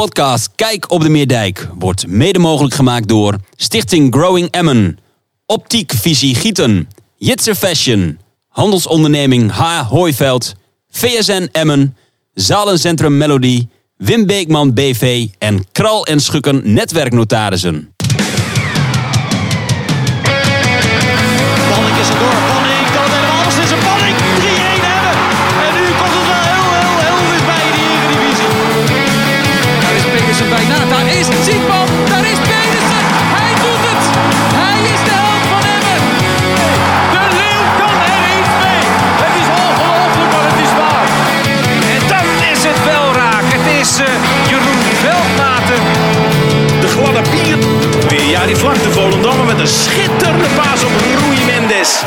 Podcast Kijk op de Meerdijk wordt mede mogelijk gemaakt door Stichting Growing Emmen, Optiek Visie Gieten, Jitser Fashion, Handelsonderneming H. Hooiveld, VSN Emmen, Zalencentrum Melody, Wim Beekman BV en Kral en Schukken Netwerknotarissen. Ja, die vlakte Volendammer met een schitterende paas op Rui Mendes.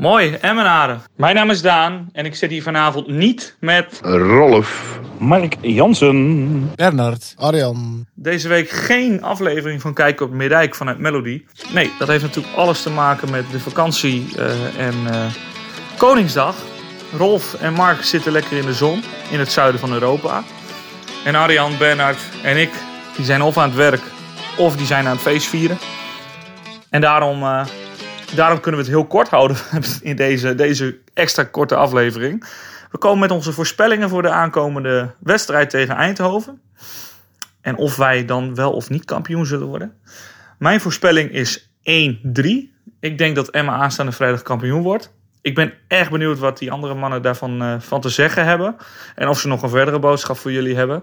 Mooi, Emmenaren. Mijn naam is Daan en ik zit hier vanavond niet met Rolf. Mark Jansen. Bernard. Arjan. deze week geen aflevering van Kijken op Middijk vanuit Melody. Nee, dat heeft natuurlijk alles te maken met de vakantie eh, en eh, Koningsdag. Rolf en Mark zitten lekker in de zon in het zuiden van Europa. En Arjan, Bernard en ik, die zijn of aan het werk of die zijn aan het feest vieren. En daarom, eh, daarom kunnen we het heel kort houden in deze, deze extra korte aflevering. We komen met onze voorspellingen voor de aankomende wedstrijd tegen Eindhoven. En of wij dan wel of niet kampioen zullen worden. Mijn voorspelling is 1-3. Ik denk dat Emma aanstaande vrijdag kampioen wordt. Ik ben erg benieuwd wat die andere mannen daarvan eh, van te zeggen hebben. En of ze nog een verdere boodschap voor jullie hebben.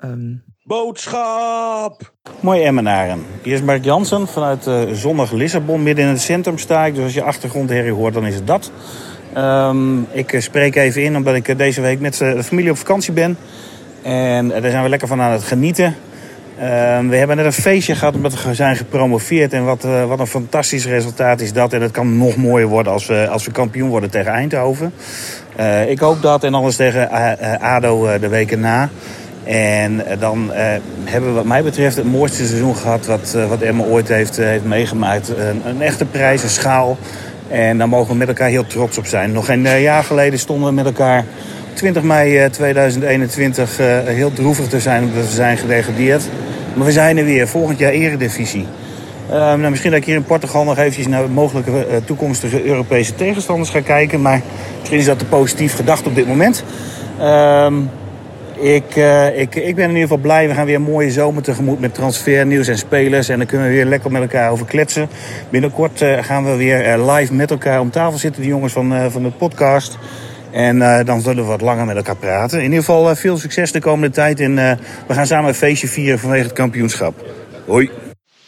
Ehm, Boodschap. Mooi Emmenaren. Hier is Mark Jansen vanuit eh, zonnig Lissabon. Midden in het centrum sta ik. Dus als je achtergrondherrie hoort, dan is het dat. Ehm, ik eh, spreek even in omdat ik eh, deze week met de familie op vakantie ben. En daar zijn we lekker van aan het genieten. Ehm, we hebben net een feestje gehad omdat we zijn gepromoveerd. En wat, eh, wat een fantastisch resultaat is dat. En het kan nog mooier worden als we, als we kampioen worden tegen Eindhoven. Eh, ik hoop dat en anders tegen ADO de weken na. En eh, dan eh, hebben we wat mij betreft het mooiste seizoen gehad wat, eh, wat Emma ooit heeft, heeft meegemaakt. Een, een echte prijs, een schaal. En daar mogen we met elkaar heel trots op zijn. Nog een jaar geleden stonden we met elkaar 20 mei eh, 2021 eh, heel droevig te zijn omdat we zijn gedegradeerd. Maar we zijn er weer, volgend jaar eredivisie. Eh, nou, misschien dat ik hier in Portugal nog eventjes naar mogelijke toekomstige Europese tegenstanders ga kijken. Maar misschien is dat te positief gedacht op dit moment. Ehm, ik, eh, ik, ik ben in ieder geval blij. We gaan weer een mooie zomer tegemoet met transfernieuws en spelers. En dan kunnen we weer lekker met elkaar over kletsen. Binnenkort eh, gaan we weer eh, live met elkaar om tafel zitten, de jongens van, van de podcast. En dan zullen we wat langer met elkaar praten. In ieder geval veel succes de komende tijd. En we gaan samen een feestje vieren vanwege het kampioenschap. Hoi.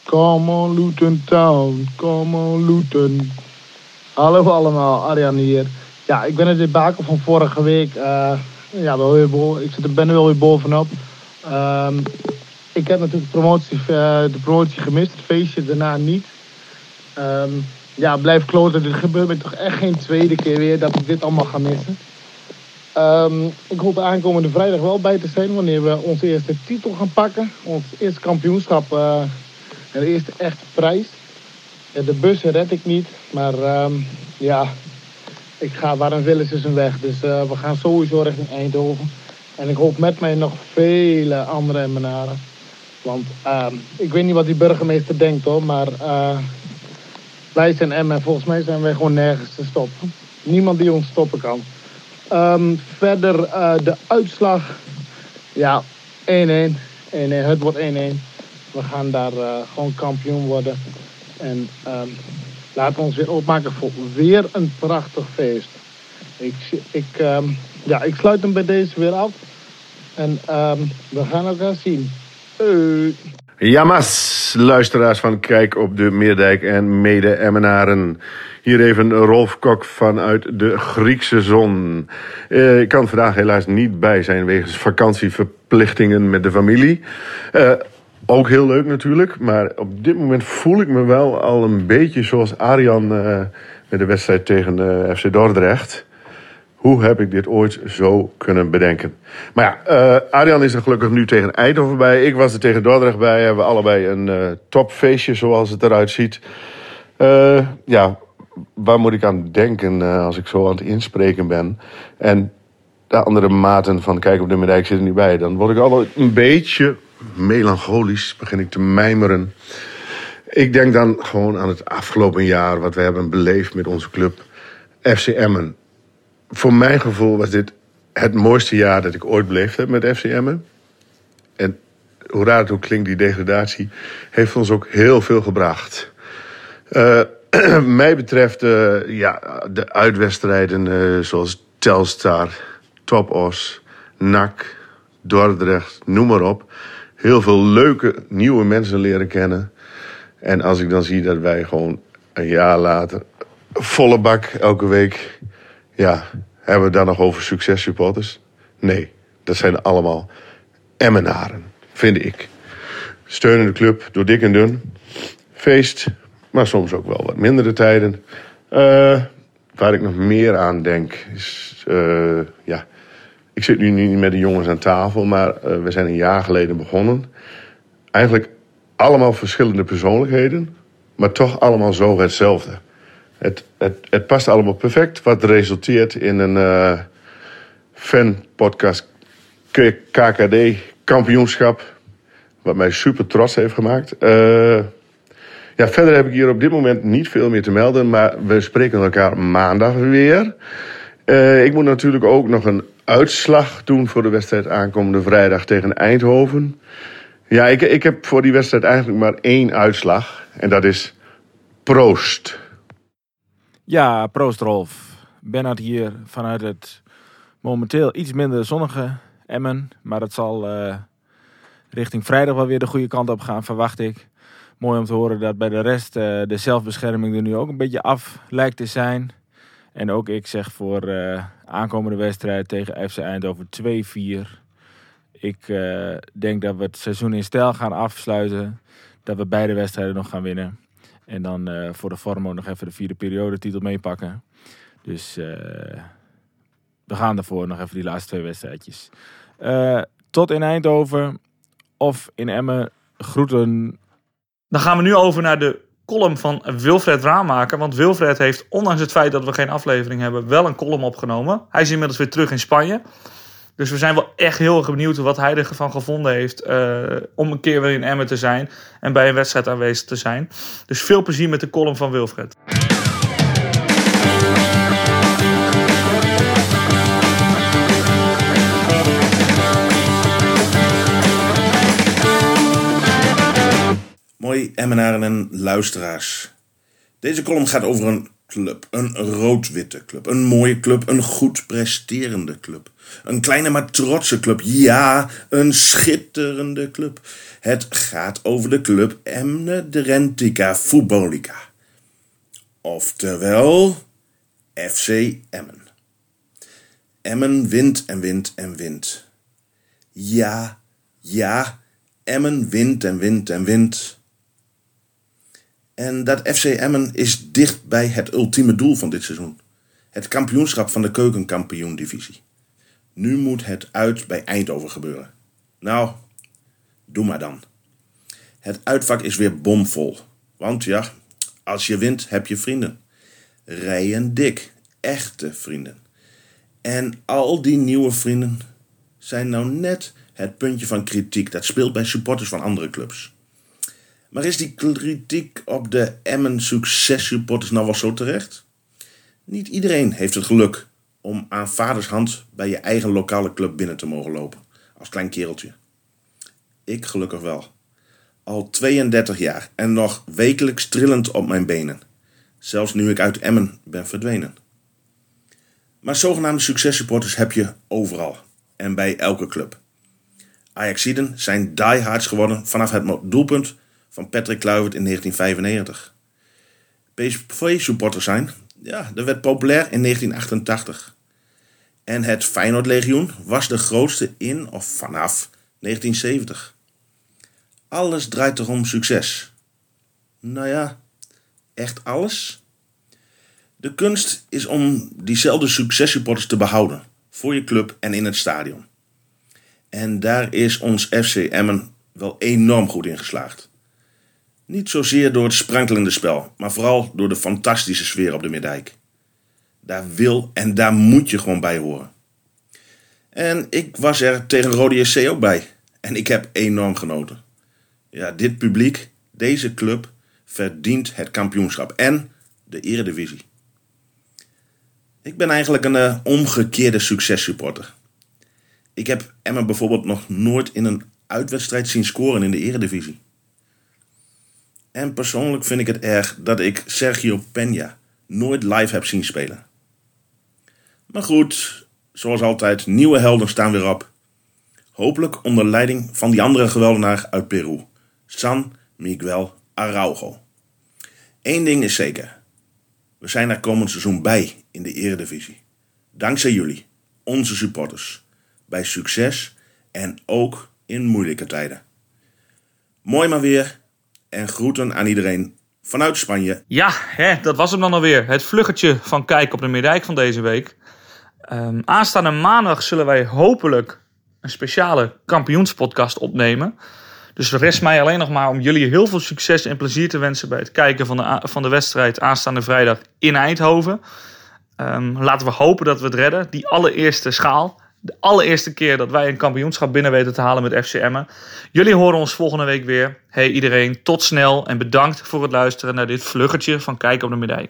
Come on Luton Town. Come on Luton. Hallo allemaal, Arjan hier. Ja, ik ben het debakel van vorige week. Eh, ja, wel weer bo- ik zit er, ben er wel weer bovenop. Ehm, ik heb natuurlijk de promotie, eh, de promotie gemist, het feestje daarna niet. Ehm, ja, blijf kloten. Dit gebeurt me toch echt geen tweede keer weer dat ik dit allemaal ga missen. Ehm, ik hoop aankomende vrijdag wel bij te zijn wanneer we onze eerste titel gaan pakken. Ons eerste kampioenschap eh, en de eerste echte prijs. De bussen red ik niet, maar ja, ik ga waar een wil is, een weg. Dus eh, we gaan sowieso richting Eindhoven. En ik hoop met mij nog vele andere Emmenaren. Want ehm, ik weet niet wat die burgemeester denkt hoor, maar eh, wij zijn Emmen. Volgens mij zijn wij gewoon nergens te stoppen. Niemand die ons stoppen kan. Ehm, verder eh, de uitslag. Ja, 1-1. 1-1. Het wordt 1-1. We gaan daar gewoon kampioen worden. En ehm, laten we ons weer opmaken voor weer een prachtig feest. Ik, ik, ehm, ja, ik sluit hem bij deze weer af. En ehm, we gaan elkaar zien. Jamas, luisteraars van Kijk op de Meerdijk en mede-Emmenaren. Hier even Rolf Kok vanuit de Griekse zon. Eh, ik kan vandaag helaas niet bij zijn wegens vakantieverplichtingen met de familie. Eh, ook heel leuk natuurlijk, maar op dit moment voel ik me wel al een beetje zoals Arjan eh, met de wedstrijd tegen eh, FC Dordrecht. Hoe heb ik dit ooit zo kunnen bedenken? Maar ja, eh Arjan is er gelukkig nu tegen Eindhoven bij. Ik was er tegen Dordrecht bij. Hebben we allebei een topfeestje zoals het eruit ziet. Ja, waar moet ik aan denken als ik zo aan het inspreken ben? En de andere maten van Kijk op de Meerdijk zitten niet bij. Dan word ik al een beetje melancholisch, begin ik te mijmeren. Ik denk dan gewoon aan het afgelopen jaar... wat we hebben beleefd met onze club FC Emmen. Voor mijn gevoel was dit het mooiste jaar dat ik ooit beleefd heb met FC Emmen. En hoe raar het ook klinkt, die degradatie heeft ons ook heel veel gebracht. Uh, mij betreft, uh, ja, de uitwedstrijden uh, zoals Telstar, Topos, NAC, Dordrecht, noem maar op. Heel veel leuke nieuwe mensen leren kennen. En als ik dan zie dat wij gewoon een jaar later volle bak elke week, ja, hebben we dan nog over successupporters? Nee, dat zijn allemaal Emmenaren, vind ik. Steunen de club door dik en dun. Feest, maar soms ook wel wat mindere tijden. Uh, waar ik nog meer aan denk is, uh, ja, ik zit nu niet met de jongens aan tafel, maar uh, we zijn een jaar geleden begonnen. Eigenlijk allemaal verschillende persoonlijkheden, maar toch allemaal zo hetzelfde. Het, het, het past allemaal perfect, wat resulteert in een uh, fan-podcast KKD kampioenschap, wat mij super trots heeft gemaakt. Uh, ja, verder heb ik hier op dit moment niet veel meer te melden, maar we spreken elkaar maandag weer. Ik moet natuurlijk ook nog een uitslag doen voor de wedstrijd aankomende vrijdag tegen Eindhoven. Ja, ik, ik heb voor die wedstrijd eigenlijk maar één uitslag. En dat is proost. Ja, proost Rolf. Bernard hier vanuit het momenteel iets minder zonnige Emmen. Maar het zal uh, richting vrijdag wel weer de goede kant op gaan, verwacht ik. Mooi om te horen dat bij de rest uh, de zelfbescherming er nu ook een beetje af lijkt te zijn. En ook ik zeg voor uh, aankomende wedstrijd tegen FC Eindhoven 2-4. Ik uh, denk dat we het seizoen in stijl gaan afsluiten. Dat we beide wedstrijden nog gaan winnen. En dan uh, voor de vorm ook nog even de vierde periode titel meepakken. Dus we gaan ervoor nog even die laatste twee wedstrijdjes. tot in Eindhoven of in Emmen. Groeten. Dan gaan we nu over naar de column van Wilfred Raamaker. Want Wilfred heeft, ondanks het feit dat we geen aflevering hebben, wel een column opgenomen. Hij is inmiddels weer terug in Spanje. Dus we zijn wel echt heel erg benieuwd wat hij ervan gevonden heeft. Uh, om een keer weer in Emmen te zijn. En bij een wedstrijd aanwezig te zijn. Dus veel plezier met de column van Wilfred. Emmenaren en luisteraars. Deze column gaat over een club. Een rood-witte club. Een mooie club. Een goed presterende club. Een kleine maar trotse club. Ja, een schitterende club. Het gaat over de club Emne de Rentica Futbolica. Oftewel FC Emmen. Emmen wint en wint en wint. Ja, ja, Emmen wint en wint en wint. En dat FC Emmen is dicht bij het ultieme doel van dit seizoen. Het kampioenschap van de keukenkampioen-divisie. Nu moet het uit bij Eindhoven gebeuren. Nou, doe maar dan. Het uitvak is weer bomvol. Want ja, als je wint heb je vrienden. Rijen dik, echte vrienden. En al die nieuwe vrienden zijn nou net het puntje van kritiek dat speelt bij supporters van andere clubs. Maar is die kritiek op de Emmen successupporters nou wel zo terecht? Niet iedereen heeft het geluk om aan vaders hand bij je eigen lokale club binnen te mogen lopen. Als klein kereltje. Ik gelukkig wel. Al 32 jaar en nog wekelijks trillend op mijn benen. Zelfs nu ik uit Emmen ben verdwenen. Maar zogenaamde successupporters heb je overal. En bij elke club. Ajaxiden zijn diehards geworden vanaf het doelpunt van Patrick Kluivert in 1995. PSV-supporters zijn, ja, dat werd populair in 1988. En het Feyenoord-legioen was de grootste in of vanaf 1970. Alles draait er om succes. Nou ja, echt alles? De kunst is om diezelfde successupporters te behouden. Voor je club en in het stadion. En daar is ons FC Emmen wel enorm goed in geslaagd. Niet zozeer door het sprankelende spel, maar vooral door de fantastische sfeer op de Middijk. Daar wil en daar moet je gewoon bij horen. En ik was er tegen Rode SC ook bij. En ik heb enorm genoten. Ja, dit publiek, deze club, verdient het kampioenschap en de eredivisie. Ik ben eigenlijk een uh, omgekeerde successupporter. Ik heb Emma bijvoorbeeld nog nooit in een uitwedstrijd zien scoren in de eredivisie. En persoonlijk vind ik het erg dat ik Sergio Peña nooit live heb zien spelen. Maar goed, zoals altijd, nieuwe helden staan weer op. Hopelijk onder leiding van die andere geweldenaar uit Peru, San Miguel Araujo. Eén ding is zeker. We zijn er komend seizoen bij in de Eredivisie. Dankzij jullie, onze supporters. Bij succes en ook in moeilijke tijden. Mooi maar weer en groeten aan iedereen vanuit Spanje. Ja, hè, dat was hem dan alweer. Het vluggetje van Kijk op de Middijk van deze week. Um, aanstaande maandag zullen wij hopelijk een speciale kampioenspodcast opnemen. Dus rest mij alleen nog maar om jullie heel veel succes en plezier te wensen bij het kijken van de, van de wedstrijd aanstaande vrijdag in Eindhoven. Um, laten we hopen dat we het redden. Die allereerste schaal. De allereerste keer dat wij een kampioenschap binnen weten te halen met FCM'en. Jullie horen ons volgende week weer. Hey iedereen, tot snel en bedankt voor het luisteren naar dit vluggetje van Kijk op de Medaille.